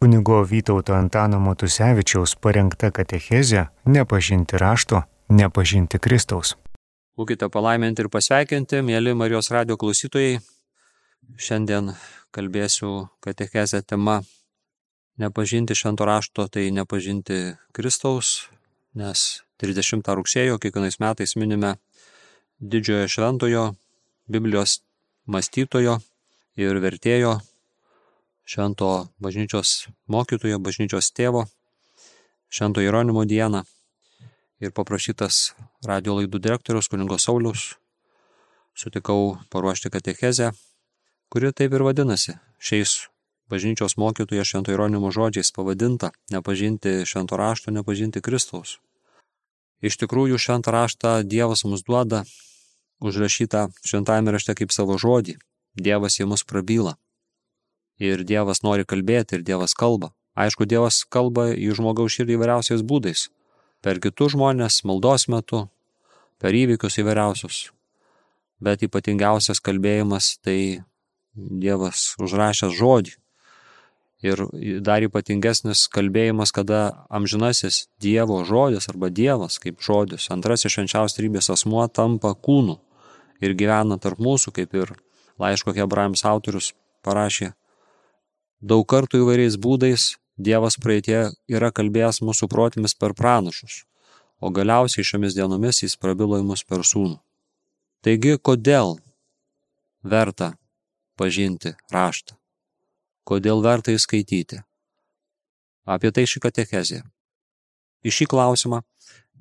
Kunigo Vytauto Antano Matusevičiaus parengta katechezė Nepažinti rašto, nepažinti Kristaus. Būkite palaiminti ir pasveikinti, mėly Marijos radio klausytojai. Šiandien kalbėsiu katechezę tema Nepažinti švento rašto, tai nepažinti Kristaus, nes 30 rugsėjo kiekvienais metais minime didžiojo šventojo, Biblijos mąstytojo ir vertėjo švento bažnyčios mokytojo, bažnyčios tėvo, švento Jeronimo dieną ir paprašytas radio laidų direktorius kuningo Saulius sutikau paruošti katechezę, kuri taip ir vadinasi šiais bažnyčios mokytojo švento Jeronimo žodžiais pavadinta nepažinti švento rašto, nepažinti Kristaus. Iš tikrųjų šventą raštą Dievas mums duoda, užrašytą šventajame rašte kaip savo žodį. Dievas į mus prabyla ir Dievas nori kalbėti, ir Dievas kalba. Aišku, Dievas kalba į žmogaus širdį įvairiausiais būdais. Per kitus žmonės, maldos metu, per įvykius įvairiausius. Bet ypatingiausias kalbėjimas tai Dievas užrašęs žodį. Ir dar ypatingesnis kalbėjimas, kada amžinasis Dievo žodis arba Dievas kaip žodis, antrasis švenčiaus trybės asmuo tampa kūnu ir gyvena tarp mūsų, kaip ir laiško Hebrajams autorius parašė Daug kartų įvairiais būdais Dievas praeitie yra kalbėjęs mūsų protimis per pranašus, o galiausiai šiomis dienomis jis prabilo į mus per sūnų. Taigi, kodėl verta pažinti raštą? Kodėl verta įskaityti? Apie tai ši katechezė. Į šį klausimą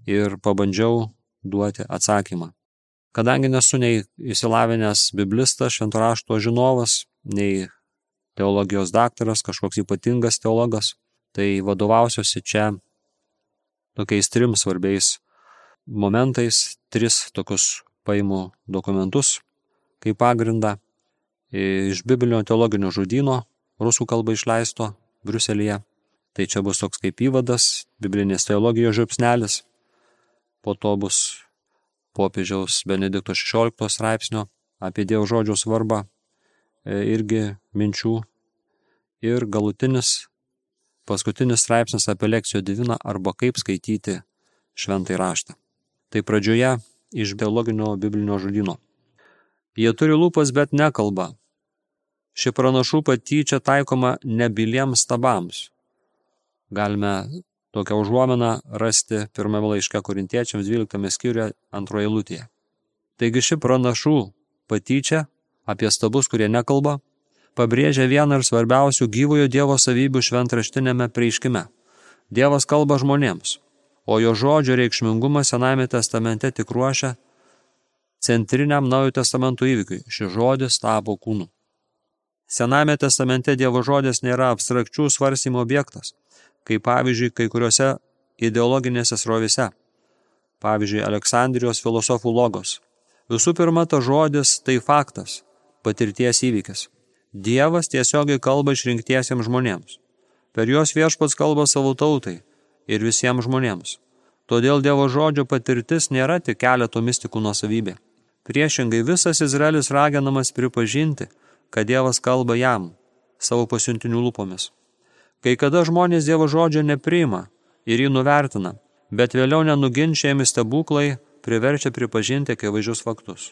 ir pabandžiau duoti atsakymą. Kadangi nesu nei įsilavinęs biblistas, šventorašto žinovas, nei teologijos daktaras, kažkoks ypatingas teologas, tai vadovausiuosi čia tokiais trim svarbiais momentais, tris tokius paimų dokumentus kaip pagrindą. Iš Biblinio teologinio žudino, rusų kalba išleisto Briuselėje. Tai čia bus toks kaip įvadas, biblinės teologijos žiupsnelis, po to bus popiežiaus Benedikto XVI straipsnio apie Dievo žodžio svarbą irgi minčių. Ir galutinis, paskutinis straipsnis apie lekcijo diviną arba kaip skaityti šventai raštą. Tai pradžioje iš biologinio biblinio žodino. Jie turi lūpas, bet nekalba. Ši pranašų patyčia taikoma nebiliems stabams. Galime tokią užuomeną rasti pirmame laiške korintiečiams 12 skyriuje antroje lūtėje. Taigi ši pranašų patyčia apie stabus, kurie nekalba, pabrėžia vieną ir svarbiausių gyvojo Dievo savybių šventraštinėme prieiškime. Dievas kalba žmonėms, o jo žodžio reikšmingumas Sename testamente tik ruošia centriniam Naujojo testamento įvykiui. Šis žodis tapo kūnu. Sename testamente Dievo žodis nėra abstrakčių svarstymo objektas, kaip pavyzdžiui kai kuriuose ideologinėse srovise. Pavyzdžiui, Aleksandrijos filosofų logos. Visų pirma, ta žodis tai faktas, patirties įvykis. Dievas tiesiogiai kalba išrinktiesiems žmonėms. Per juos viešpats kalba savo tautai ir visiems žmonėms. Todėl Dievo žodžio patirtis nėra tik keleto mistikų nuosavybė. Priešingai visas Izraelis raginamas pripažinti, kad Dievas kalba jam, savo pasiuntinių lūpomis. Kai kada žmonės Dievo žodžio nepriima ir jį nuvertina, bet vėliau nenuginčiami stebuklai priverčia pripažinti akivaizdžius faktus.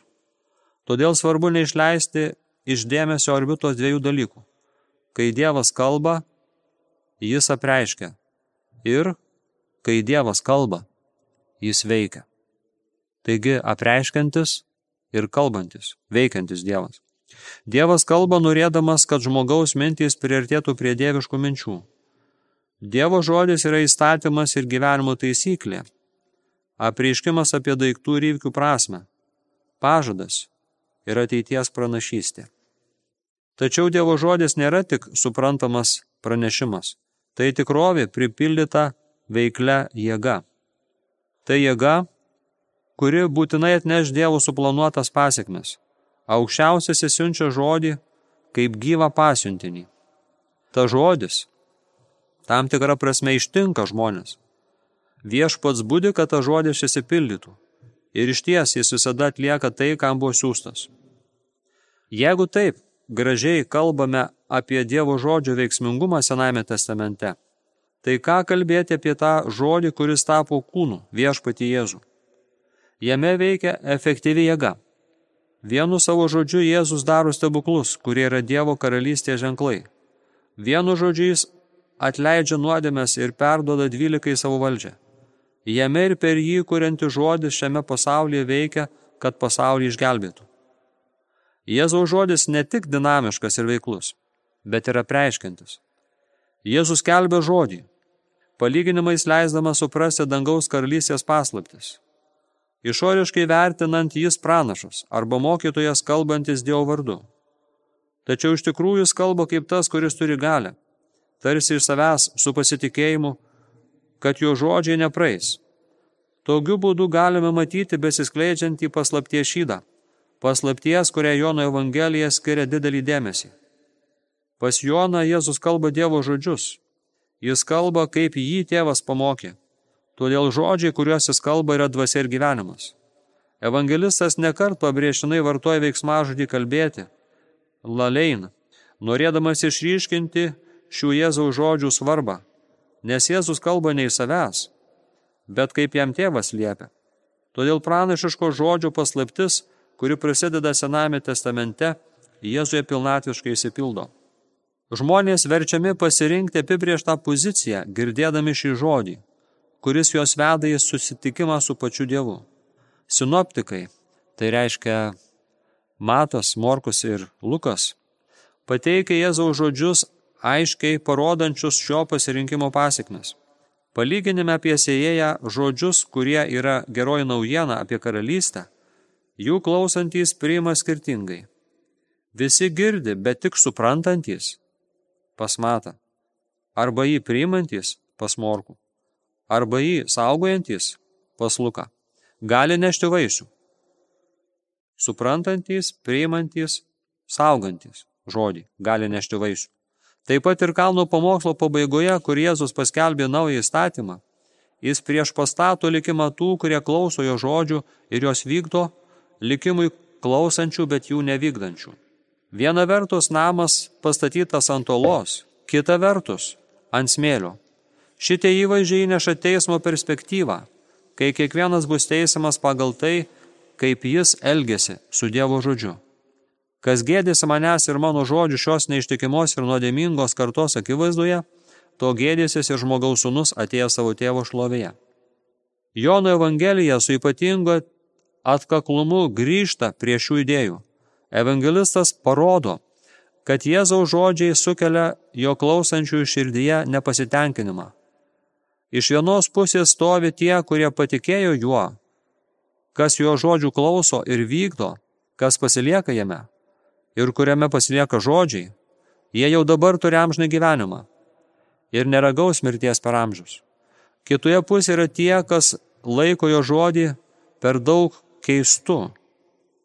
Todėl svarbu neišleisti iš dėmesio orbitos dviejų dalykų. Kai Dievas kalba, jis apreiškia. Ir kai Dievas kalba, jis veikia. Taigi apreiškiantis ir kalbantis, veikiantis Dievas. Dievas kalba norėdamas, kad žmogaus mintys priartėtų prie dieviškų minčių. Dievo žodis yra įstatymas ir gyvenimo taisyklė. Apreiškimas apie daiktų ir įvykių prasme. Pažadas ir ateities pranašystė. Tačiau Dievo žodis nėra tik suprantamas pranešimas. Tai tikrovė pripildyta veiklia jėga. Tai jėga, kuri būtinai atneš Dievo suplanuotas pasiekmes. Aukščiausias įsiunčia žodį kaip gyvą pasiuntinį. Ta žodis tam tikrą prasme ištinka žmonės. Viešpats būdi, kad ta žodis įsipildytų. Ir iš ties jis visada atlieka tai, kam buvo siūstas. Jeigu taip, gražiai kalbame apie Dievo žodžio veiksmingumą Sename testamente, tai ką kalbėti apie tą žodį, kuris tapo kūnu, viešpati Jėzų. Jame veikia efektyvi jėga. Vienu savo žodžiu Jėzus daro stebuklus, kurie yra Dievo karalystės ženklai. Vienu žodžiu jis atleidžia nuodėmės ir perduoda dvylikai savo valdžią. Jame ir per jį kurianti žodis šiame pasaulyje veikia, kad pasaulį išgelbėtų. Jėzaus žodis ne tik dinamiškas ir veiklus, bet ir apreiškintis. Jėzus kelbė žodį, palyginimais leisdamas suprasti dangaus karalystės paslaptis. Išoriškai vertinant jis pranašas arba mokytojas kalbantis Dievo vardu. Tačiau iš tikrųjų jis kalba kaip tas, kuris turi galę, tarsi iš savęs su pasitikėjimu kad jo žodžiai nepraeis. Tokiu būdu galime matyti besiskleidžiantį paslapties šydą, paslapties, kurią Jono Evangelija skiria didelį dėmesį. Pas Joną Jėzus kalba Dievo žodžius. Jis kalba, kaip jį tėvas pamokė. Todėl žodžiai, kuriuos jis kalba, yra dvasia ir gyvenimas. Evangelistas nekart pabrėžinai vartoja veiksmažodį kalbėti, lalein, norėdamas išryškinti šių Jėzaus žodžių svarbą nes Jėzus kalba ne į savęs, bet kaip jam tėvas liepia. Todėl pranašiško žodžio paslaptis, kuri prasideda Sename testamente, Jėzuje pilnatviškai įsipildo. Žmonės verčiami pasirinkti apibrieštą poziciją, girdėdami šį žodį, kuris juos veda į susitikimą su pačiu Dievu. Sinoptikai, tai reiškia Matas, Morkus ir Lukas, pateikia Jėzaus žodžius aiškiai parodančius šio pasirinkimo pasiekmes. Palyginime apie sėjėją žodžius, kurie yra geroji naujiena apie karalystę, jų klausantys priima skirtingai. Visi girdi, bet tik suprantantys pasmata, arba jį priimantys pasmorku, arba jį saugojantys pasluka, gali nešti vaisių. Suprantantys, priimantys, saugantys žodį gali nešti vaisių. Taip pat ir kalno pamokslo pabaigoje, kur Jėzus paskelbė naują įstatymą, jis prieš pastato likimą tų, kurie klauso jo žodžių ir jos vykdo, likimui klausančių, bet jų nevykdančių. Viena vertus namas pastatytas ant olos, kita vertus ant smėlio. Šitie įvaizdžiai įneša teismo perspektyvą, kai kiekvienas bus teisiamas pagal tai, kaip jis elgesi su Dievo žodžiu. Kas gėdėsi manęs ir mano žodžių šios neištikimos ir nuodėmingos kartos akivaizdoje, to gėdėsis ir žmogaus sunus atėjo savo tėvo šlovėje. Jono Evangelija su ypatingo atkaklumu grįžta prie šių idėjų. Evangelistas parodo, kad Jėzaus žodžiai sukelia jo klausančiųjų širdyje nepasitenkinimą. Iš vienos pusės stovi tie, kurie patikėjo juo, kas jo žodžių klauso ir vykdo, kas pasilieka jame ir kuriame pasilieka žodžiai, jie jau dabar turi amžinai gyvenimą ir neragaus mirties per amžius. Kitoje pusėje yra tie, kas laiko jo žodį per daug keistu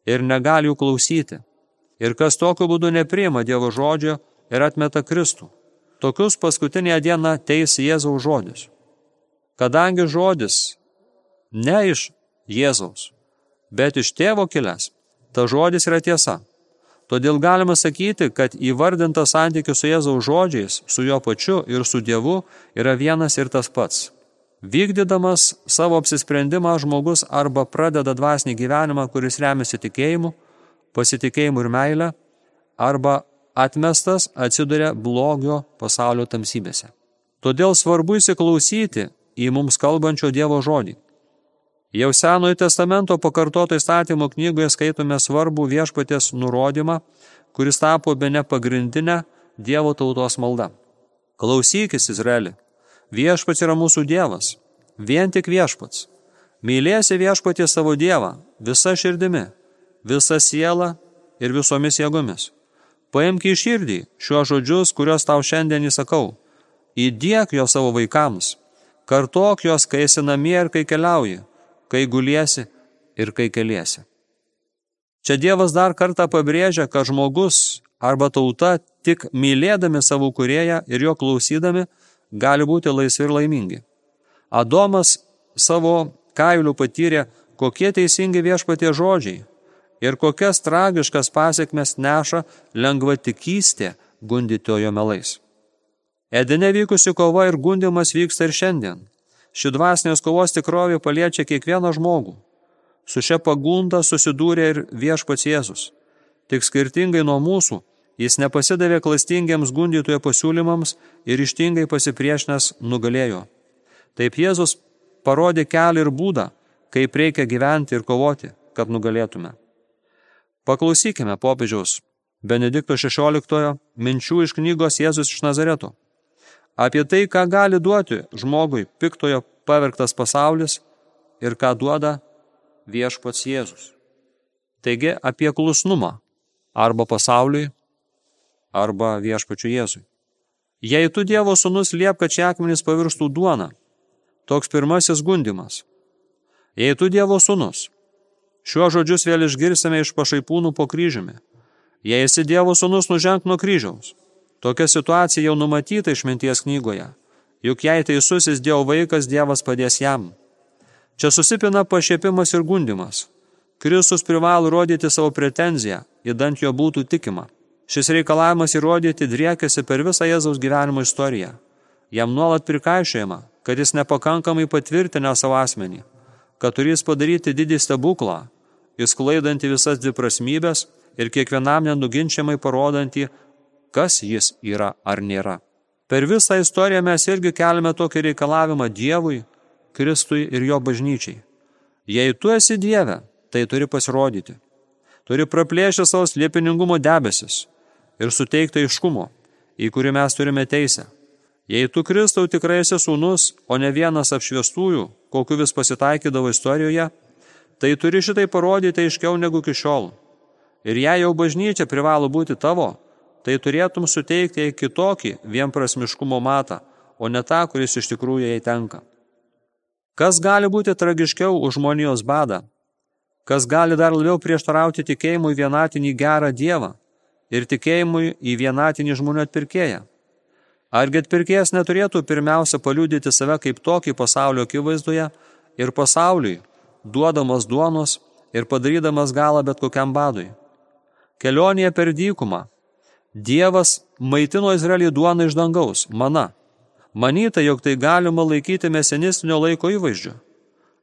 ir negali jų klausyti, ir kas tokiu būdu nepriima Dievo žodžio ir atmeta Kristų. Tokius paskutinėje dieną teis Jėzaus žodis. Kadangi žodis ne iš Jėzaus, bet iš tėvo kilęs, ta žodis yra tiesa. Todėl galima sakyti, kad įvardintas santykis su Jėzaus žodžiais, su jo pačiu ir su Dievu yra vienas ir tas pats. Vykdydamas savo apsisprendimą žmogus arba pradeda dvasinį gyvenimą, kuris remiasi tikėjimu, pasitikėjimu ir meile, arba atmestas atsiduria blogio pasaulio tamsybėse. Todėl svarbu įsiklausyti į mums kalbančio Dievo žodį. Jau Senojo testamento pakartoto įstatymo knygoje skaitome svarbų viešpatės nurodymą, kuris tapo be ne pagrindinę Dievo tautos maldą. Klausykis, Izraeli, viešpats yra mūsų Dievas, vien tik viešpats. Mylėsi viešpatį savo Dievą visa širdimi, visa siela ir visomis jėgomis. Paimk į širdį šiuos žodžius, kuriuos tau šiandien įsakau. Įdėk jo savo vaikams, kartok jos, kai esi namie ir kai keliauji kai guliesi ir kai keliesi. Čia Dievas dar kartą pabrėžia, kad žmogus arba tauta tik mylėdami savo kurėją ir jo klausydami gali būti laisvi ir laimingi. Adomas savo kailių patyrė, kokie teisingi viešpatie žodžiai ir kokias tragiškas pasiekmes neša lengvatikystė gundytojo melais. Edene vykusi kova ir gundimas vyksta ir šiandien. Ši dvasinės kovos tikrovė paliečia kiekvieną žmogų. Su šia pagunda susidūrė ir viešpats Jėzus. Tik skirtingai nuo mūsų, jis nepasidavė klastingiems gundytojo pasiūlymams ir ištingai pasipriešinęs nugalėjo. Taip Jėzus parodė kelią ir būdą, kaip reikia gyventi ir kovoti, kad nugalėtume. Paklausykime popiežiaus Benedikto XVI minčių iš knygos Jėzus iš Nazareto. Apie tai, ką gali duoti žmogui piktojo pavergtas pasaulis ir ką duoda viešpats Jėzus. Taigi apie klusnumą arba pasauliui, arba viešpačiu Jėzui. Jei tu Dievo sunus liep, kad šie akmenys pavirstų duona, toks pirmasis gundimas. Jei tu Dievo sunus, šiuo žodžius vėl išgirsime iš pašaipūnų po kryžiumi. Jei esi Dievo sunus, nuženk nuo kryžiaus. Tokia situacija jau numatyta išminties knygoje. Juk jei teisusis Dievo vaikas, Dievas padės jam. Čia susipina pašiepimas ir gundimas. Kristus privalo rodyti savo pretenziją, įdant jo būtų tikima. Šis reikalavimas įrodyti driekėsi per visą Jėzaus gyvenimo istoriją. Jam nuolat prikaišėjama, kad jis nepakankamai patvirtinę savo asmenį, kad turės padaryti didį stebuklą, įsklaidantį visas dviprasmybės ir kiekvienam nenuginčiamai parodantį, kas jis yra ar nėra. Per visą istoriją mes irgi keliame tokį reikalavimą Dievui, Kristui ir jo bažnyčiai. Jei tu esi Dieve, tai turi pasirodyti. Turi praplėšti savo slėpiningumo debesis ir suteikti aiškumo, į kurį mes turime teisę. Jei tu Kristau tikrai esi sūnus, o ne vienas apšviestųjų, kokiu vis pasitaikydavo istorijoje, tai turi šitai parodyti aiškiau negu iki šiol. Ir jei jau bažnyčia privalo būti tavo, tai turėtum suteikti jai kitokį vienprasmiškumo matą, o ne tą, kuris iš tikrųjų jai tenka. Kas gali būti tragiškiau už žmonijos badą? Kas gali dar labiau prieštarauti tikėjimui vienatinį gerą Dievą ir tikėjimui į vienatinį žmonių atpirkėją? Argi atpirkėjas neturėtų pirmiausia paliūdyti save kaip tokį pasaulio akivaizdoje ir pasauliui, duodamas duonos ir padarydamas galą bet kokiam badui? Kelionėje per dykumą Dievas maitino Izraelį duoną iš dangaus, mana. Manyta, jog tai galima laikyti mesenistinio laiko įvaizdžiu.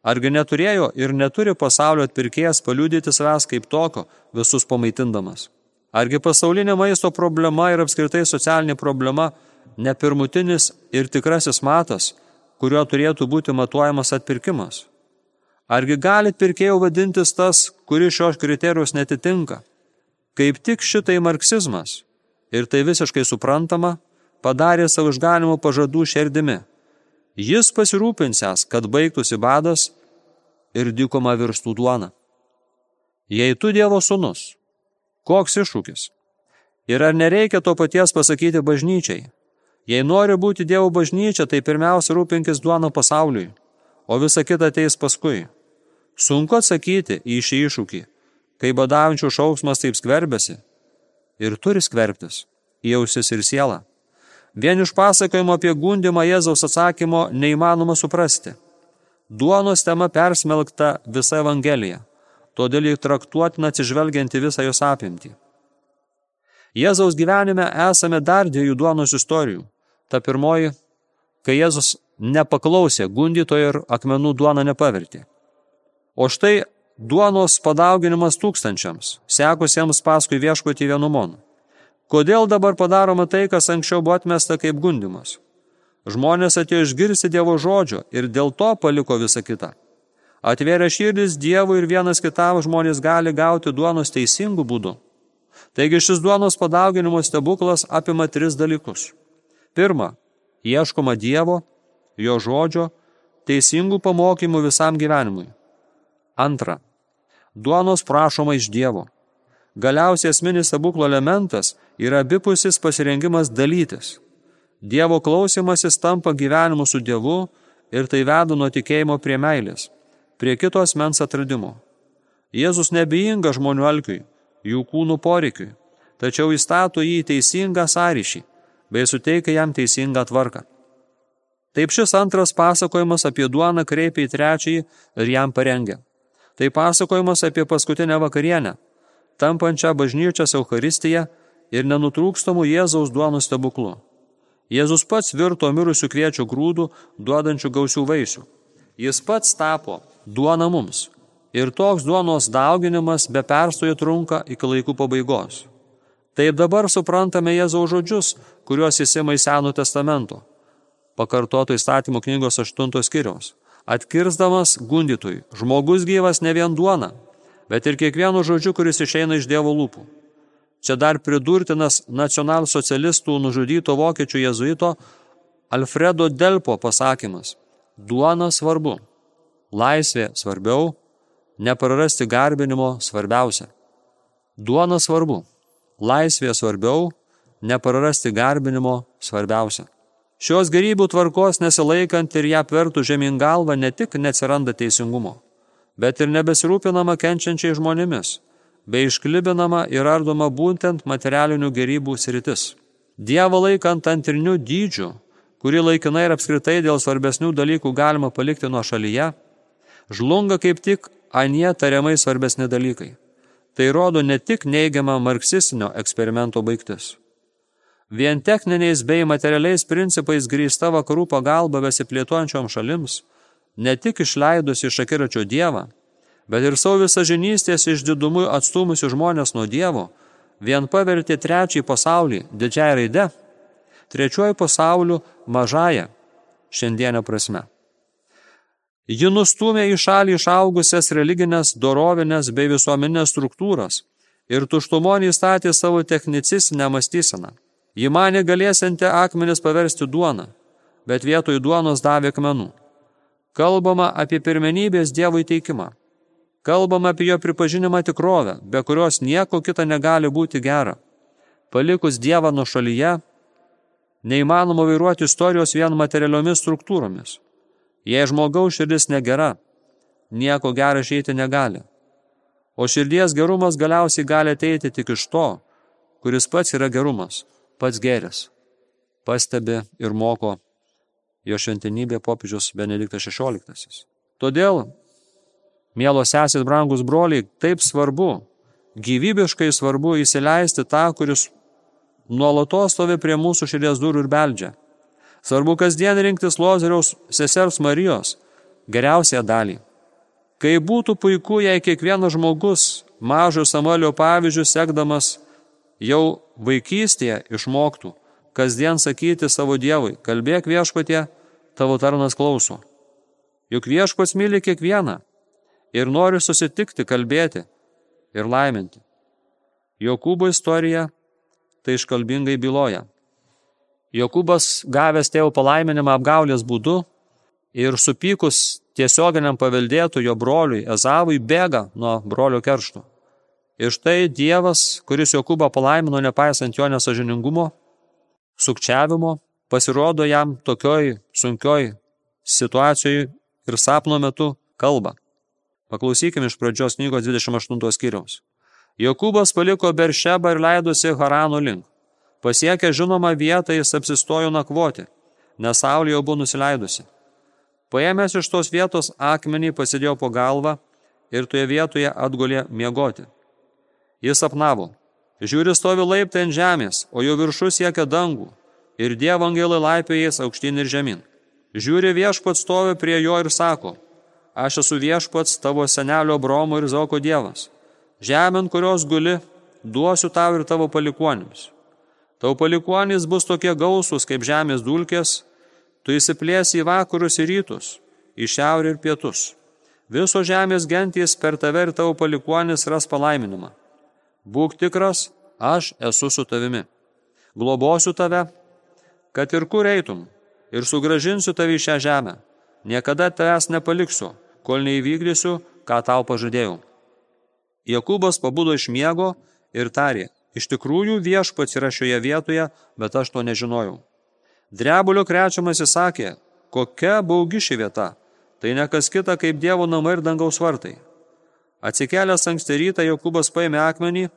Argi neturėjo ir neturi pasaulio atpirkėjas paliudyti savęs kaip toko, visus pamaitindamas? Argi pasaulinė maisto problema ir apskritai socialinė problema ne pirmutinis ir tikrasis matas, kuriuo turėtų būti matuojamas atpirkimas? Argi gali pirkėjų vadintis tas, kuris šios kriterijus netitinka? Kaip tik šitai marksizmas, ir tai visiškai suprantama, padarė savo išganimo pažadų šerdimi – Jis pasirūpinsęs, kad baigtųsi badas ir dykoma virstų duona. Jei tu Dievo sunus, koks iššūkis? Ir ar nereikia to paties pasakyti bažnyčiai? Jei nori būti Dievo bažnyčia, tai pirmiausia rūpinkis duoną pasauliui, o visa kita ateis paskui. Sunku atsakyti į šį iššūkį, kai badaujančių šauksmas taip skverbiasi ir turi skverbtis į ausis ir sielą. Vien iš pasakojimo apie gundimą Jėzaus atsakymo neįmanoma suprasti. Duonos tema persmelkta visa Evangelija, todėl jį traktuotina atsižvelgianti visą jos apimtį. Jėzaus gyvenime esame dar dviejų duonos istorijų. Ta pirmoji, kai Jėzus nepaklausė gundytojo ir akmenų duoną nepavertė. O štai duonos padauginimas tūkstančiams, sekusiems paskui vieškoti vienumon. Kodėl dabar padaroma tai, kas anksčiau buvo atmesta kaip gundimas? Žmonės atėjo išgirsti Dievo žodžio ir dėl to paliko visą kitą. Atvėrę širdis Dievui ir vienas kitam žmonės gali gauti duonos teisingų būdų. Taigi šis duonos padauginimo stebuklas apima tris dalykus. Pirma, ieškoma Dievo, jo žodžio, teisingų pamokymų visam gyvenimui. Antra, duonos prašoma iš Dievo. Galiausiai esminis stebuklo elementas yra abipusis pasirengimas dalytis. Dievo klausimasis tampa gyvenimu su Dievu ir tai veda nuo tikėjimo prie meilės, prie kito asmens atradimo. Jėzus nebijinga žmonių alkiui, jų kūnų poreikiui, tačiau įstato jį į teisingą sąryšį, bei suteikia jam teisingą tvarką. Taip šis antras pasakojimas apie duoną kreipia į trečiąjį ir jam parengia. Tai pasakojimas apie paskutinę vakarienę – tampančią bažnyčios Eucharistiją ir nenutrūkstamų Jėzaus duonų stebuklu. Jėzus pats virto mirusių kviečių grūdų, duodančių gausių vaisių. Jis pats tapo duona mums. Ir toks duonos dauginimas be perstojo trunka iki laikų pabaigos. Taip dabar suprantame Jėzaus žodžius, kuriuos jis ima į Senų testamento. Pakartoto įstatymų knygos 8 skiriaus. Atkirsdamas gundytui, žmogus gyvas ne vien duona, bet ir kiekvienu žodžiu, kuris išeina iš Dievo lūpų. Čia dar pridurtinas nacionalsocialistų nužudyto vokiečių jezuito Alfredo Delpo pasakymas. Duona svarbu, laisvė svarbiau, neprarasti garbinimo svarbiausia. Duona svarbu, laisvė svarbiau, neprarasti garbinimo svarbiausia. Šios gerybių tvarkos nesilaikant ir ją apvertų žemyn galvą ne tik neatsiranda teisingumo, bet ir nebesirūpinama kenčiančiai žmonėmis, bei išklibinama ir ardoma būtent materialinių gerybų sritis. Dievo laikant antrinių dydžių, kurį laikinai ir apskritai dėl svarbesnių dalykų galima palikti nuo šalyje, žlunga kaip tik anie tariamai svarbesni dalykai. Tai rodo ne tik neigiamą marksistinio eksperimento baigtis. Vien techniniais bei materialiais principais grįsta vakarų pagalba besiplėtuojančiom šalims, ne tik išleidus iš akiračio Dievą, bet ir savo visažinystės išdidumu atstumusių žmonės nuo Dievo, vien pavertė trečiąjį pasaulį didžiai raide, trečiuoju pasauliu mažąją šiandienę prasme. Ji nustumė į šalį išaugusias religinės, dorovinės bei visuomenės struktūras ir tuštumonį statė savo technicistinę mąstyseną. Ji manė galėsianti akmenis paversti duoną, bet vietoj duonos davė akmenų. Kalbama apie pirmenybės Dievo įteikimą. Kalbama apie jo pripažinimą tikrovę, be kurios nieko kita negali būti gera. Palikus Dievą nuo šalyje, neįmanoma vairuoti istorijos vien materialiomis struktūromis. Jei žmogaus širdis negera, nieko gero išeiti negali. O širdies gerumas galiausiai gali ateiti tik iš to, kuris pats yra gerumas, pats geris. Pastebi ir moko jo šventinybė popiežius Benediktas XVI. Todėl Mielos sesės, brangus broliai, taip svarbu, gyvybiškai svarbu įsileisti tą, kuris nuolatos stovi prie mūsų širdies durų ir beldžia. Svarbu kasdien rinktis Lozeriaus sesers Marijos geriausią dalį. Kai būtų puiku, jei kiekvienas žmogus mažo Samuelio pavyzdžių sekdamas jau vaikystėje išmoktų kasdien sakyti savo Dievui, kalbėk viešpatie, tavo tarnas klauso. Juk viešpats myli kiekvieną ir nori susitikti, kalbėti ir laiminti. Jokūbo istorija tai iškalbingai byloja. Jokūbas gavęs tėvų palaiminimą apgaulės būdu ir supykus tiesioginiam paveldėtų jo broliui Ezavui bėga nuo brolio keršto. Ir štai Dievas, kuris Jokūbą palaimino nepaisant jo nesažiningumo, sukčiavimo, pasirodo jam tokioj sunkioj situacijoje ir sapno metu kalba. Paklausykime iš pradžios knygos 28 skyriaus. Jokūbas paliko Beršebą ir leidosi Harano link. Pasiekę žinomą vietą jis apsistojo nakvoti, nes saulė jau buvo nusileidusi. Paėmęs iš tos vietos akmenį pasidėjo po galvą ir toje vietoje atgulė miegoti. Jis apnavo. Žiūri stovi laiptai ant žemės, o jo viršus siekia dangų ir dievo angelai laipėjais aukštyn ir žemyn. Žiūri viešpat stovi prie jo ir sako – aš esu viešpats tavo senelio Bromo ir Zoko dievas. Žemė, kurios guli, duosiu tau ir tavo palikuonims. Tau palikuonys bus tokie gausus kaip žemės dulkės, tu įsiplėsi į vakarus ir rytus, į šiaurę ir pietus. Viso žemės gentys per tave ir tavo palikuonis ras palaiminimą. Būk tikras, aš esu su tavimi. Globosiu tave, kad ir kur eitum, ir sugražinsiu tave į šią žemę. Niekada tavęs nepaliksiu, kol neįvykdysiu, ką tau pažadėjau. Jokūbas pabudo iš miego ir tarė, iš tikrųjų viešpats yra šioje vietoje, bet aš to nežinojau. Drebulio krečiamas įsakė, kokia baugi ši vieta, tai ne kas kita kaip Dievo namai ir dangaus vartai. Atsikėlęs anksti rytą Jokūbas paėmė akmenį,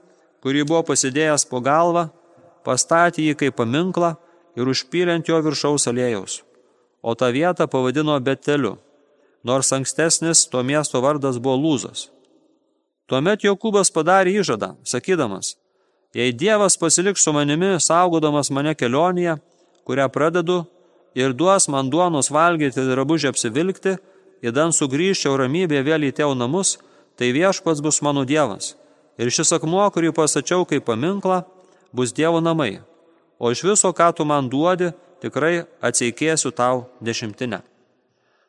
kurį buvo pasidėjęs po galvą, pastatė jį kaip paminklą ir užpylė ant jo viršaus alėjaus, o tą vietą pavadino Beteliu nors ankstesnis to miesto vardas buvo Lūzas. Tuomet Jokūbas padarė įžadą, sakydamas, jei Dievas pasiliks su manimi, saugodamas mane kelionėje, kurią pradedu, ir duos man duonos valgyti drabužį apsivilkti, įdan sugrįžčiau ramybėje vėl į tėvų namus, tai viešpats bus mano Dievas. Ir šis akmuo, kurį pasačiau kaip paminklą, bus Dievo namai. O iš viso, ką tu man duodi, tikrai atseikėsiu tau dešimtinę.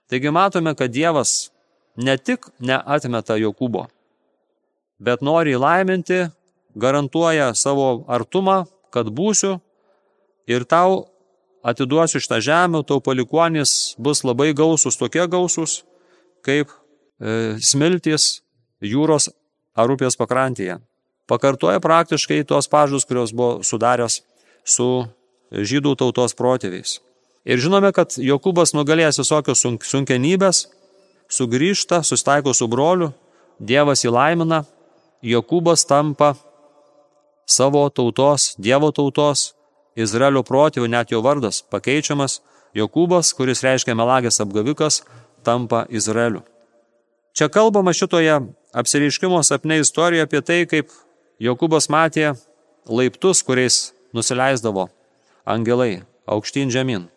Taigi matome, kad Dievas ne tik neatmeta Jokūbo, bet nori įlaiminti, garantuoja savo artumą, kad būsiu ir tau atiduosiu šitą žemę, tau palikuonis bus labai gausus, tokie gausus, kaip e, smiltis jūros ar upės pakrantėje. Pakartoja praktiškai tuos pažadus, kurios buvo sudaręs su žydų tautos protėviais. Ir žinome, kad Jokūbas nugalėjęs visokios sunkenybės, sugrįžta, sustaiko su broliu, Dievas įlaimina, Jokūbas tampa savo tautos, Dievo tautos, Izraelio protėvių, net jo vardas pakeičiamas, Jokūbas, kuris reiškia melagės apgavikas, tampa Izraeliu. Čia kalbama šitoje apsireiškimo sapne istorija apie tai, kaip Jokūbas matė laiptus, kuriais nusileisdavo angelai aukštyn žemyn.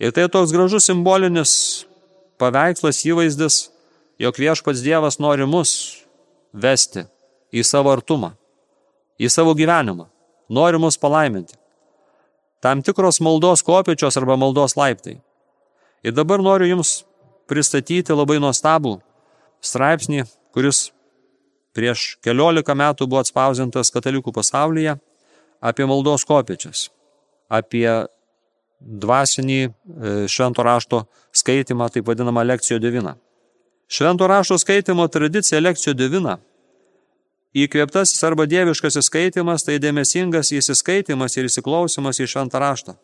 Ir tai toks gražus simbolinis paveikslas įvaizdis, jog viešpats Dievas nori mus vesti į savo artumą, į savo gyvenimą, nori mus palaiminti. Tam tikros maldos kopiečios arba maldos laiptai. Ir dabar noriu Jums pristatyti labai nuostabų straipsnį, kuris prieš keliolika metų buvo atspausintas katalikų pasaulyje apie maldos kopiečias, apie dvasinį e, švento rašto skaitimą, taip vadinamą lekcijo divina. Švento rašto skaitimo tradicija lekcijo divina. Įkvėptasis arba dieviškasis skaitimas tai dėmesingas įsiskaitimas ir įsiklausimas į šventą raštą,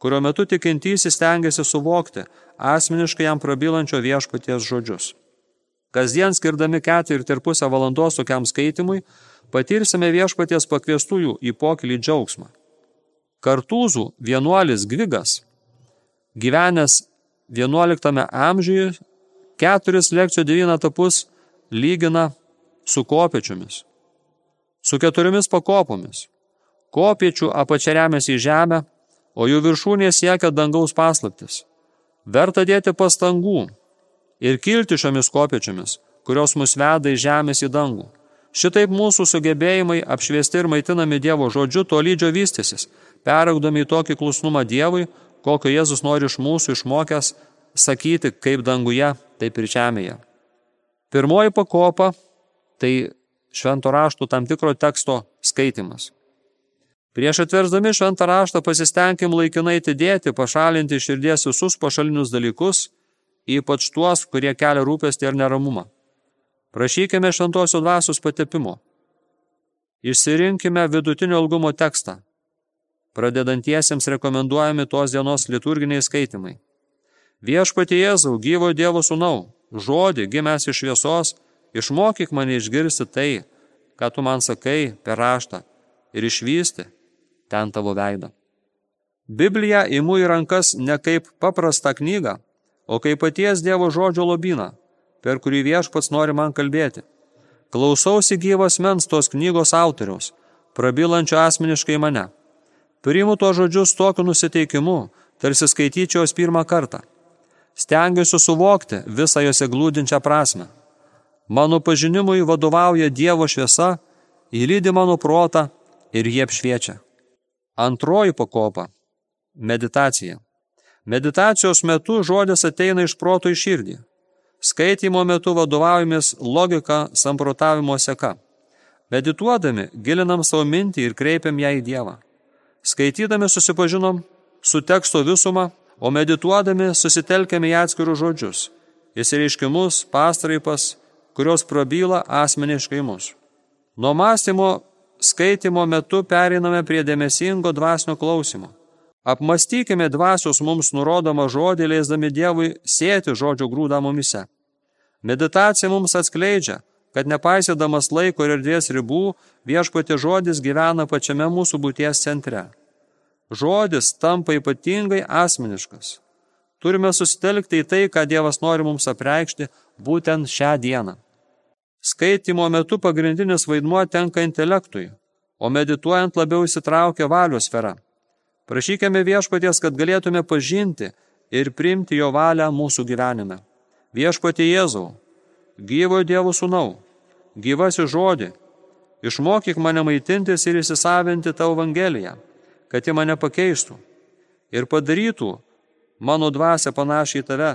kurio metu tikintysis stengiasi suvokti asmeniškai jam prabylančio viešpaties žodžius. Kasdien skirdami ketvirtį ir pusę valandos tokiam skaitimui, patirsime viešpaties pakviestųjų į pokylį džiaugsmą. Kartūzų vienuolis Gvigas, gyvenęs 11 amžiuje, keturis lekcijų devyną tapus lygina su kopiečiomis, su keturiomis pakopomis. Kopiečių apačia remiasi į žemę, o jų viršūnė siekia dangaus paslaptis. Verta dėti pastangų ir kilti šiomis kopiečiomis, kurios mus veda iš žemės į dangų. Šitaip mūsų sugebėjimai apšviesti ir maitinami Dievo žodžiu tolydžio vystysis, peraugdami į tokį klusnumą Dievui, kokio Jėzus nori iš mūsų išmokęs sakyti kaip danguje, taip ir žemėje. Pirmoji pakopa - tai švento rašto tam tikro teksto skaitimas. Prieš atversdami šventą raštą pasistengim laikinai atidėti, pašalinti iš širdies visus pašalinius dalykus, ypač tuos, kurie kelia rūpestį ir neramumą. Prašykime šventosios dvasios patepimo. Išsirinkime vidutinio ilgumo tekstą, Pradedantiesiems rekomenduojami tos dienos liturginiai skaitimai. Viešpatie Jėzau, gyvo Dievo sūnau, žodį gimęs iš šviesos, išmokyk mane išgirsti tai, ką tu man sakai per raštą ir išvysti ten tavo veidą. Bibliją imu į rankas ne kaip paprastą knygą, o kaip paties Dievo žodžio lobyną, per kurį viešpats nori man kalbėti. Klausausi gyvas mens tos knygos autoriaus, prabylančio asmeniškai mane. Priimu tuos žodžius tokiu nusiteikimu, tarsi skaityčiaus pirmą kartą. Stengiuosi suvokti visą jose glūdinčią prasme. Mano pažinimui vadovauja Dievo šviesa, įlydi mano protą ir jie apšviečia. Antroji pakopa - meditacija. Meditacijos metu žodis ateina iš proto į širdį. Skaitimo metu vadovaujamės logika samprotavimo seka. Medituodami gilinam savo mintį ir kreipiam ją į Dievą. Skaitydami susipažinom su teksto visumą, o medituodami susitelkėme į atskirus žodžius, įsireiškimus, pastraipas, kurios prabyla asmeniškai mus. Nuo mąstymo skaitimo metu pereiname prie dėmesingo dvasinio klausimo. Apmastykime dvasios mums nurodomą žodį, leisdami Dievui sėti žodžio grūdą mumise. Meditacija mums atskleidžia, kad nepaisydamas laiko ir erdvės ribų, viešpatė žodis gyvena pačiame mūsų būties centre. Žodis tampa ypatingai asmeniškas. Turime susitelkti į tai, ką Dievas nori mums apreikšti būtent šią dieną. Skaitimo metu pagrindinis vaidmuo tenka intelektui, o medituojant labiau įsitraukia valios sfera. Prašykime viešpaties, kad galėtume pažinti ir priimti jo valią mūsų gyvenime. Viešpatie Jėzau, gyvo Dievo sūnau, gyvasi žodį, išmokyk mane maitintis ir įsisavinti tavo Evangeliją, kad ji mane pakeistų ir padarytų mano dvasę panašiai tave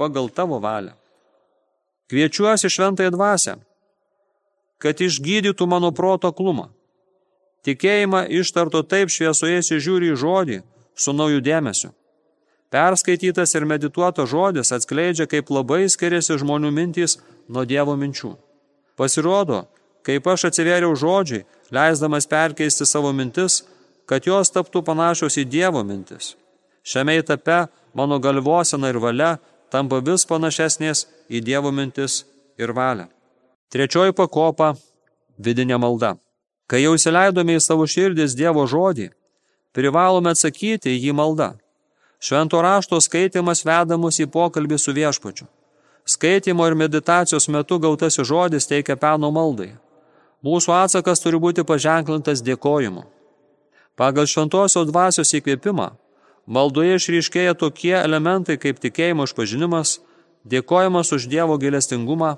pagal tavo valią. Kviečiuosi šventąją dvasę, kad išgydytų mano proto klumą. Tikėjimą ištarto taip šviesoje įsižiūri į žodį su naujų dėmesiu. Perskaitytas ir medituotas žodis atskleidžia, kaip labai skiriasi žmonių mintys nuo Dievo minčių. Pasirodo, kaip aš atsivėriau žodžiai, leisdamas perkeisti savo mintis, kad jos taptų panašios į Dievo mintis. Šiame etape mano galvosena ir valia tampa vis panašesnės į Dievo mintis ir valią. Trečioji pakopa - vidinė malda. Kai jau įsileidome į savo širdis Dievo žodį, privalome atsakyti į jį maldą. Švento rašto skaitimas veda mus į pokalbį su viešpačiu. Skaitimo ir meditacijos metu gautasis žodis teikia peno maldai. Mūsų atsakas turi būti paženklintas dėkojimu. Pagal šventosios dvasios įkvėpimą maldoje išryškėja tokie elementai kaip tikėjimo išpažinimas, dėkojimas už Dievo gailestingumą,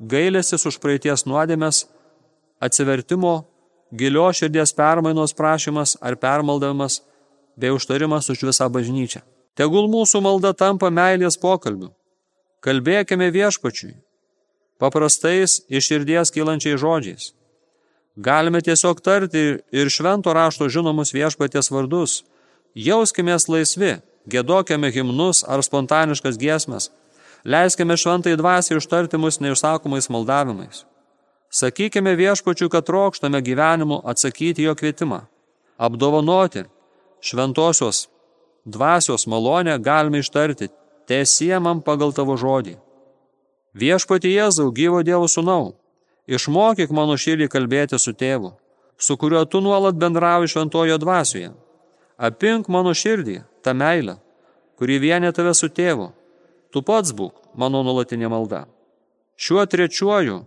gailestis už praeities nuodėmės, atsivertimo, gilio širdies permainos prašymas ar permaldavimas bei užtarimas už visą bažnyčią. Tegul mūsų malda tampa meilės pokalbiu. Kalbėkime viešpačiui, paprastais iš širdies kylančiais žodžiais. Galime tiesiog tarti ir švento rašto žinomus viešpaties vardus. Jauskimės laisvi, gėdokime himnus ar spontaniškas giesmes. Leiskime šventai dvasiai užtarti mus neišsakomais maldavimais. Sakykime viešpačiu, kad trokštame gyvenimu atsakyti jo kvietimą. Apdovanoti šventosios dvasios malonę galime ištarti, tiesie man pagal tavo žodį. Viešpati Jėzau, gyvo Dievo sūnau, Išmokyk mano širdį kalbėti su tėvu, su kuriuo tu nuolat bendrauji šventojo dvasioje. Apink mano širdį, tą meilę, kuri vienė tave su tėvu. Tu pats būk mano nuolatinė malda. Šiuo trečiuoju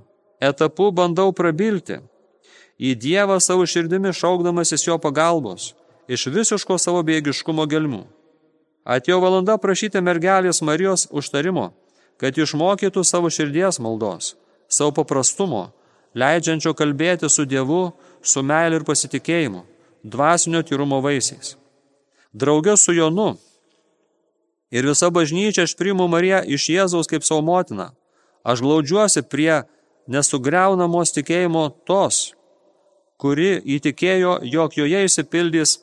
etapu bandau prabilti į Dievą savo širdimi šaukdamasis jo pagalbos iš visiško savo bėgiškumo gelmių. Atėjo valanda prašyti mergelės Marijos užtarimo, kad išmokytų savo širdies maldos savo paprastumo, leidžiančio kalbėti su Dievu, su meilė ir pasitikėjimu, dvasinio tyrumo vaisiais. Draugė su Jonu ir visa bažnyčia aš priimu Mariją iš Jėzaus kaip savo motiną. Aš glaudžiuosi prie nesugriaunamos tikėjimo tos, kuri įtikėjo, jog joje įsipildys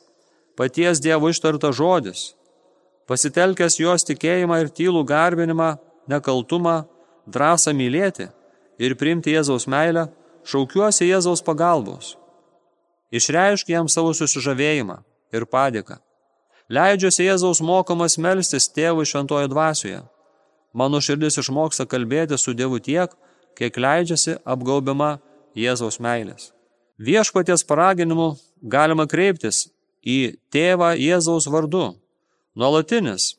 paties Dievo ištarta žodis, pasitelkęs jos tikėjimą ir tylų garbinimą, nekaltumą, drąsą mylėti ir priimti Jėzaus meilę, šaukiuosi Jėzaus pagalbos. Išreišk jam savo susižavėjimą ir padėką. Leidžiuosi Jėzaus mokomas melstis tėvui šventojo dvasioje. Mano širdis išmoksta kalbėti su Dievu tiek, kiek leidžiasi apgaubiama Jėzaus meilės. Viešpaties paraginimu galima kreiptis į tėvą Jėzaus vardu. Nuolatinis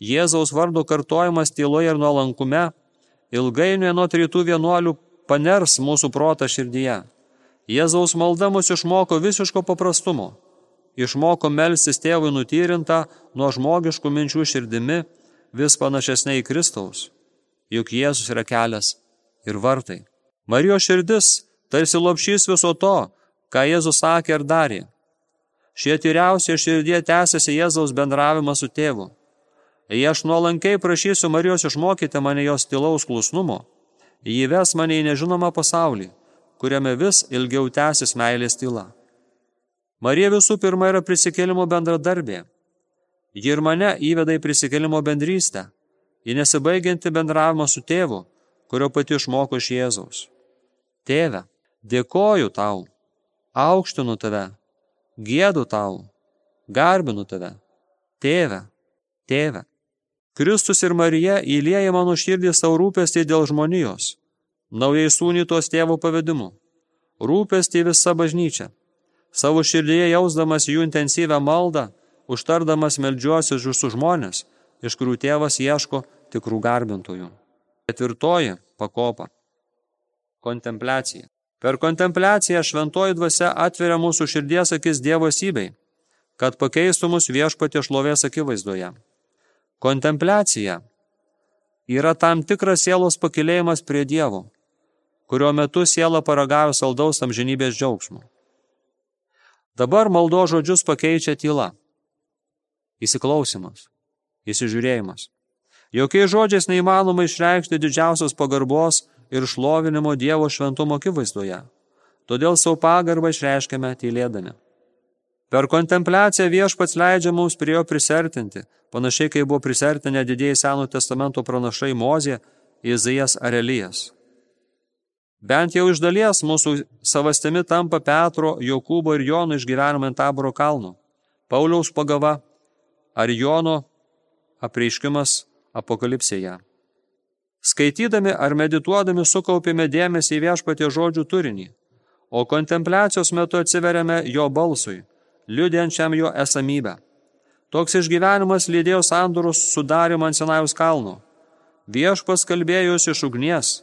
Jėzaus vardo kartojimas tyloje ir nuolankume ilgainiui nuo rytų vienuolių paners mūsų protą širdyje. Jėzaus malda mus išmoko visiško paprastumo. Išmoko melstis tėvui nutyrintą nuo žmogiškų minčių širdimi vis panašesnė į Kristaus. Juk Jėzus yra kelias ir vartai. Marijos širdis tarsi lopšys viso to, ką Jėzus sakė ir darė. Šie tyriausia širdie tęsiasi Jėzaus bendravimas su tėvu. Jei aš nuolankiai prašysiu Marijos išmokyti mane jos tylaus klusnumo, jį ves mane į nežinomą pasaulį, kuriame vis ilgiau tęsis meilės tyla. Marija visų pirma yra prisikėlimo bendradarbė. Ji ir mane įveda į prisikėlimo bendrystę, į nesibaigiantį bendravimą su tėvu, kurio pati išmoko iš Jėzaus. Tėve, dėkoju tau, aukštinu tave, gėdu tau, garbinu tave. Tėve, tėve. Kristus ir Marija įlieja mano širdį savo rūpestį dėl žmonijos, naujai sūnytos tėvo pavedimu, rūpestį visa bažnyčia, savo širdyje jausdamas jų intensyvę maldą, užtardamas meldžiuosius jūsų žmonės, iš kurių tėvas ieško tikrų garbintojų. Ketvirtoji pakopa. kontempliacija. Per kontempliaciją šventoji dvasia atveria mūsų širdies akis Dievo sybei, kad pakeistų mus viešpatie šlovės akivaizdoje. Kontempliacija yra tam tikras sielos pakilėjimas prie Dievo, kurio metu siela paragavo saldaus amžinybės džiaugsmo. Dabar maldo žodžius pakeičia tyla, įsiklausimas, įsižiūrėjimas. Jokiais žodžiais neįmanoma išreikšti didžiausios pagarbos ir šlovinimo Dievo šventumo akivaizdoje. Todėl savo pagarbą išreiškiame tylėdami. Per kontempliaciją viešpats leidžia mums prie jo prisertinti, panašiai kaip buvo prisertinę didėjai Seno testamento pranašai Mozė, Izaijas ar Elijas. Bent jau iš dalies mūsų savastimi tampa Petro, Jokūbo ir Jono išgyvenimą ant taboro kalno. Pauliaus pagava ar Jono apreiškimas apokalipsėje. Skaitydami ar medituodami sukaupėme dėmesį į viešpatie žodžių turinį, o kontempliacijos metu atsiveriame jo balsui, liudiančiam jo esamybę. Toks išgyvenimas lydėjo sandurus sudarimą ant Sinajaus kalno. Viešpas kalbėjo jūs iš ugnies,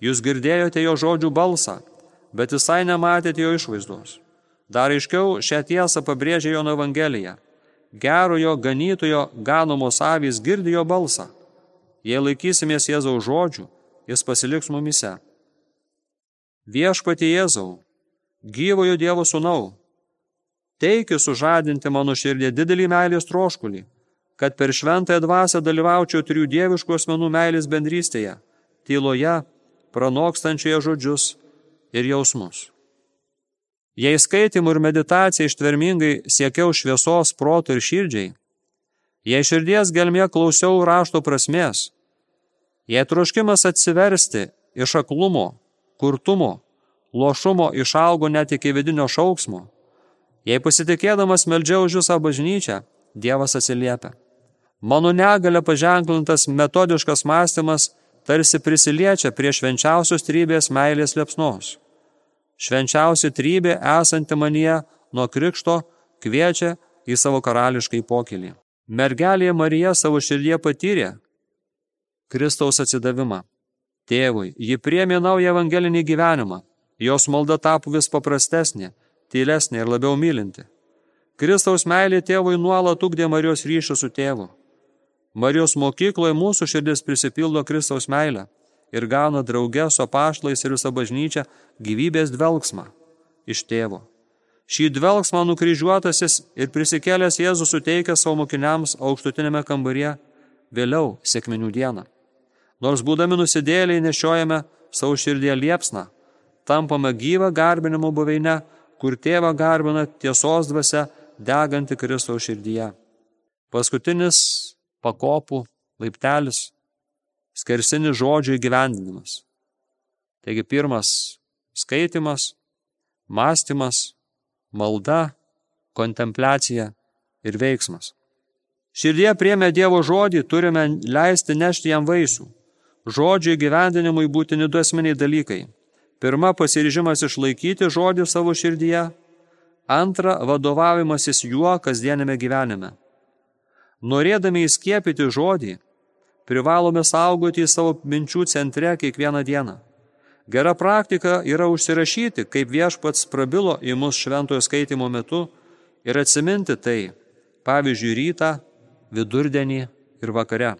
jūs girdėjote jo žodžių balsą, bet visai nematėte jo išvaizdos. Dar aiškiau šią tiesą pabrėžė Jono Evangelija. Gerojo ganytojo ganomos avys girdi jo balsą Jei laikysimės Jėzaus žodžių, jis pasiliks mumise. Viešpati Jėzau, gyvojo Dievo sūnau, teikiu sužadinti mano širdį didelį meilės troškulį, kad per šventąją dvasę dalyvaučiau trijų dieviškų asmenų meilės bendrystėje, tyloje, pranokstančioje žodžius ir jausmus. Jei skaitimų ir meditacija ištvermingai siekiau šviesos, proto ir širdžiai, jei širdies gelmė klausiau rašto prasmės, Jei troškimas atsiversti iš aklumo, kurtumo, lošumo išaugo net iki vidinio šauksmo, jei pasitikėdamas meldžiau už jūsą bažnyčią, Dievas atsiliepia. Mano negalė paženklintas metodiškas mąstymas tarsi prisiliečia prie švenčiausios trybės meilės liepsnos. Švenčiausia trybė esanti manyje nuo krikšto kviečia į savo karališkai pokylį. Mergelė Marija savo širdie patyrė, Kristaus atsidavimą. Tėvui, ji priemė naują evangelinį gyvenimą. Jos malda tapo vis paprastesnė, tylesnė ir labiau mylinti. Kristaus meilė tėvui nuolat ugdė Marijos ryšį su tėvu. Marijos mokykloje mūsų širdis prisipildo Kristaus meilę ir gauna draugę su pašlais ir visą bažnyčią gyvybės dvelgsmą iš tėvo. Šį dvelgsmą nukryžiuotasis ir prisikėlęs Jėzus suteikia savo mokiniams aukštutinėme kambaryje vėliau sėkminių dieną. Nors būdami nusidėliai nešiojame savo širdie liepsną, tampame gyvą garbinimo buveinę, kur tėvą garbina tiesos dvasia deganti Kristaus širdyje. Paskutinis pakopų laiptelis - skersinis žodžių įgyvendinimas. Taigi pirmas - skaitimas, mąstymas, malda, kontempliacija ir veiksmas. Širdie priemė Dievo žodį, turime leisti nešti jam vaisių. Žodžio įgyvendinimui būtini du esminiai dalykai. Pirma, pasiryžimas išlaikyti žodį savo širdyje. Antra, vadovavimasis juo kasdienėme gyvenime. Norėdami įskiepyti žodį, privalome saugoti savo minčių centre kiekvieną dieną. Gera praktika yra užsirašyti, kaip viešpats prabilo į mus šventojo skaitimo metu ir atsiminti tai, pavyzdžiui, rytą, vidurdienį ir vakare.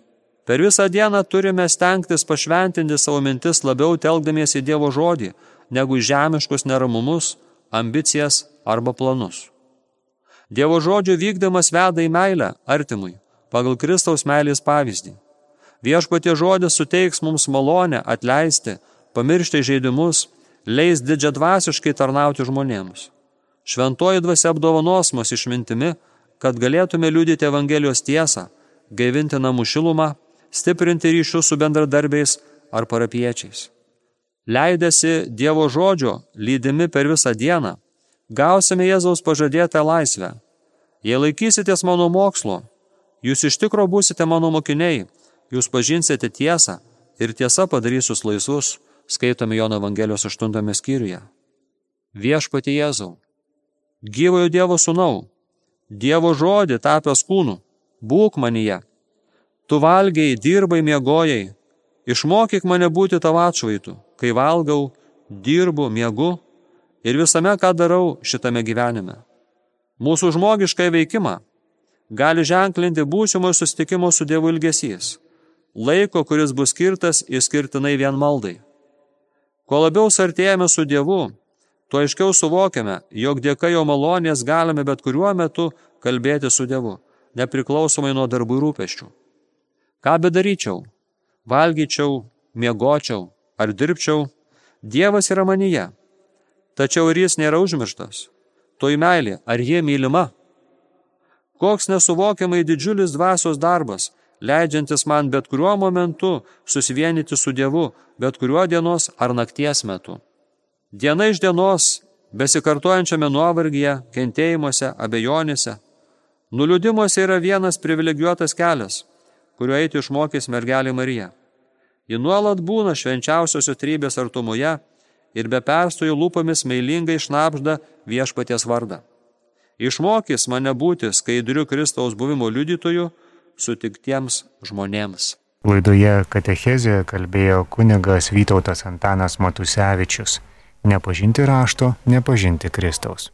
Per visą dieną turime stengtis pašventinti savo mintis labiau telkdamiesi Dievo žodį, negu žemiškus neramumus, ambicijas arba planus. Dievo žodžio vykdymas veda į meilę artimui, pagal Kristaus meilės pavyzdį. Viešpatie žodis suteiks mums malonę atleisti, pamiršti žaidimus, leis didžiadvasiškai tarnauti žmonėms. Šventoji dvasia apdovanos mus išmintimi, kad galėtume liudyti Evangelijos tiesą, gaivinti namų šilumą stiprinti ryšius su bendradarbiais ar parapiečiais. Leidėsi Dievo žodžio, lydimi per visą dieną, gausime Jėzaus pažadėtą laisvę. Jei laikysitės mano mokslo, jūs iš tikro būsite mano mokiniai, jūs pažinsite tiesą ir tiesa padarys jūs laisvus, skaitome Jono Evangelijos 8 skyriuje. Viešpati Jėzau, gyvojo Dievo sūnau, Dievo žodį tapęs kūnu, būk manyje Tu valgiai, dirbai, miegojai. Išmokyk mane būti tavo atšvaitų, kai valgau, dirbu, miegu ir visame, ką darau šitame gyvenime. Mūsų žmogišką veikimą gali ženklinti būsimo susitikimo su Dievu ilgesys, laiko, kuris bus skirtas įskirtinai vien maldai. Kuo labiau sartėjame su Dievu, tuo aiškiau suvokiame, jog dėka jo malonės galime bet kuriuo metu kalbėti su Dievu, nepriklausomai nuo darbų rūpeščių. Ką bedaryčiau, valgyčiau, miegočiau ar dirbčiau, Dievas yra manyje. Tačiau ir jis nėra užmirštas. Toj meilė, ar jie mylima? Koks nesuvokiamai didžiulis dvasios darbas, leidžiantis man bet kuriuo momentu susivienyti su Dievu, bet kuriuo dienos ar nakties metu. Diena iš dienos, besikartojančiame nuovargyje, kentėjimuose, abejonėse, nuliudimuose yra vienas privilegijuotas kelias, kuriuo eiti išmokys mergelė Marija. Ji nuolat būna švenčiausiosios trybės artumoje ir be perstojų lūpomis meilingai šnapžda viešpaties vardą. Išmokys mane būti skaidriu Kristaus buvimo liudytoju sutiktiems žmonėms. Laidoje Katechezė kalbėjo kunigas Vytautas Antanas Matusevičius. Nepažinti rašto, nepažinti Kristaus.